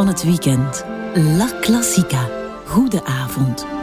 Van het weekend. La Classica. Goede avond.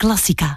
Classica.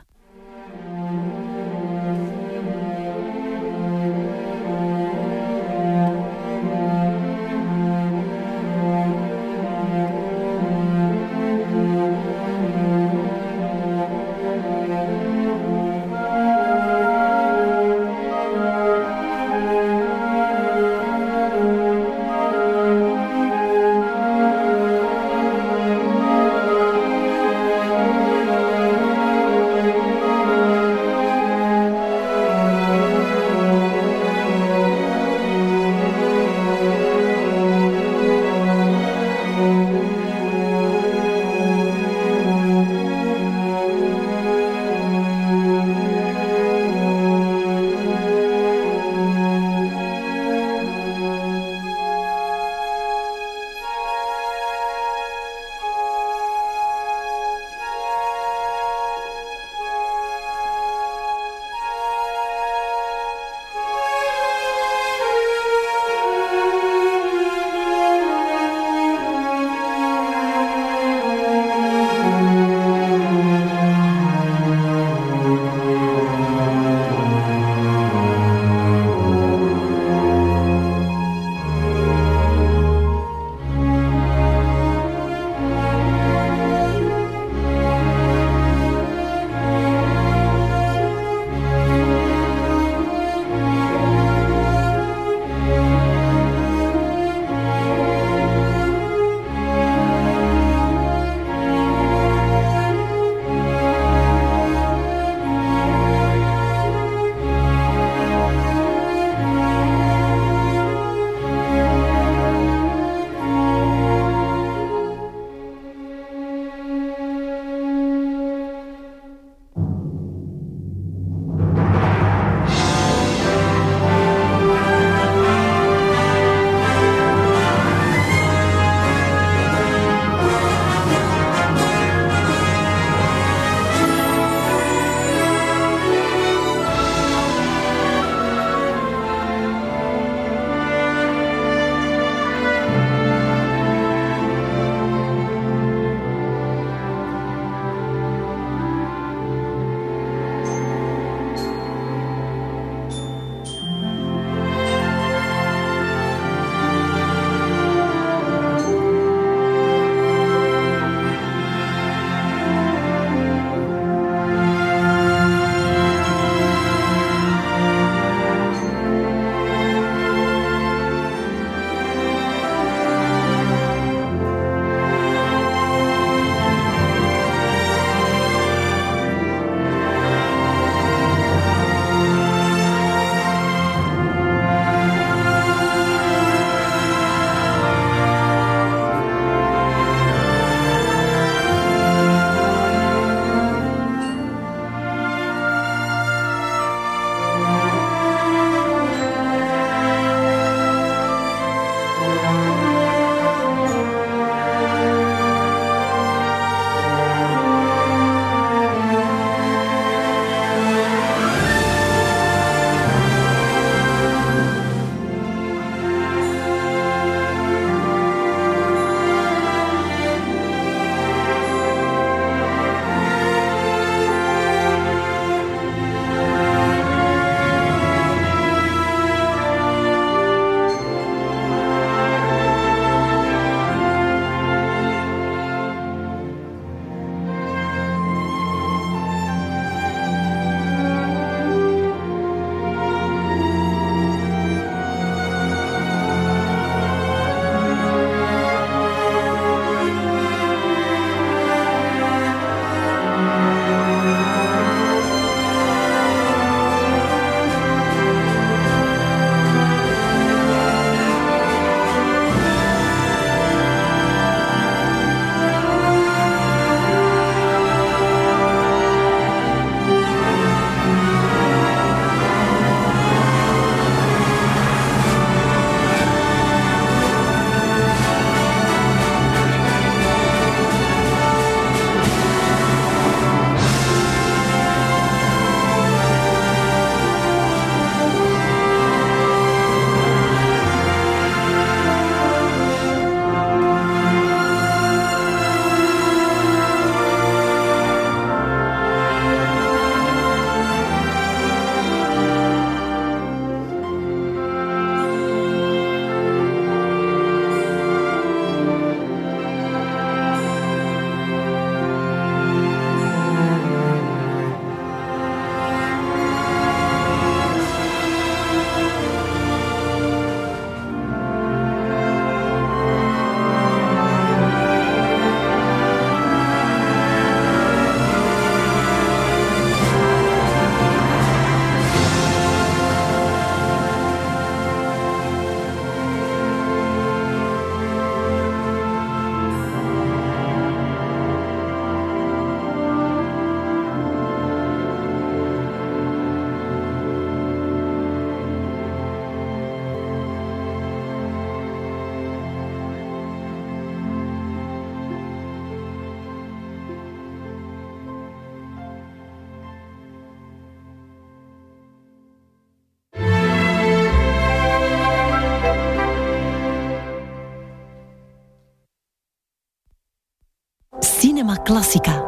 Classica.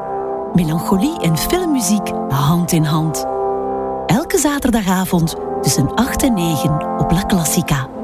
Melancholie en filmmuziek hand in hand. Elke zaterdagavond tussen 8 en 9 op La Classica.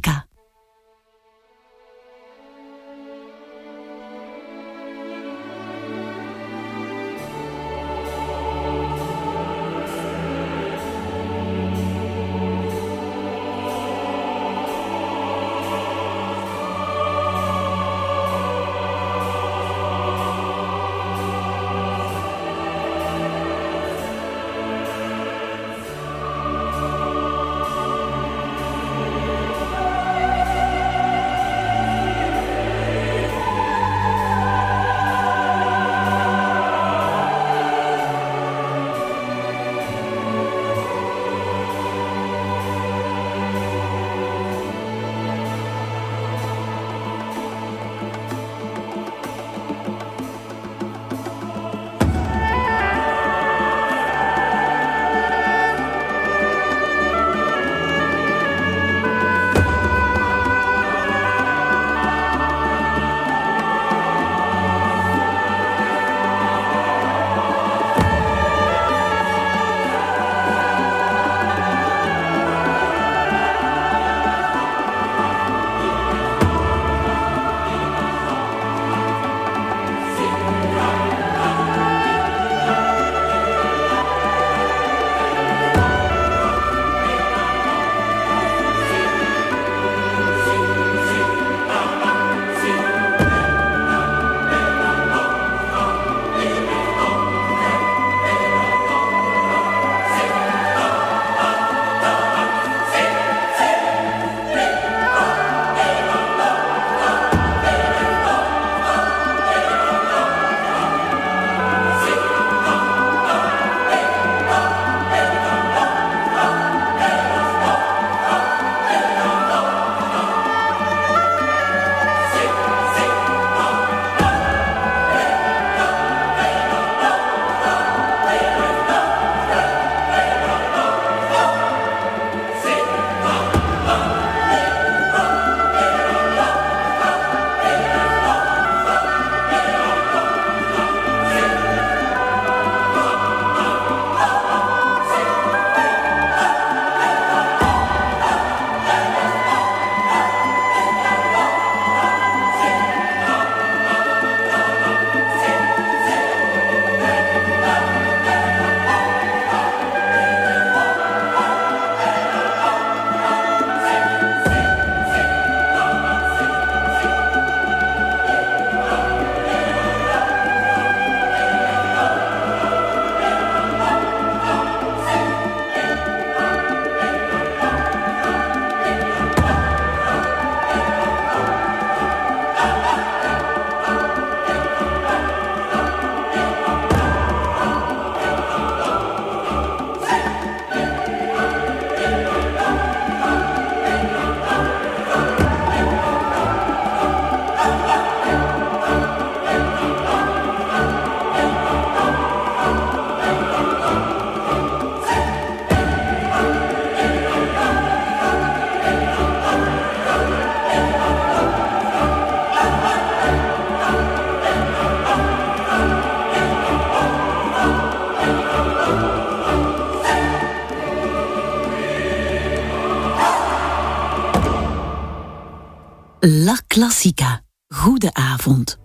Cinema Classica. Goede avond.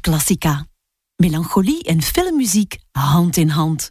Classica. Melancholie en filmmuziek hand in hand.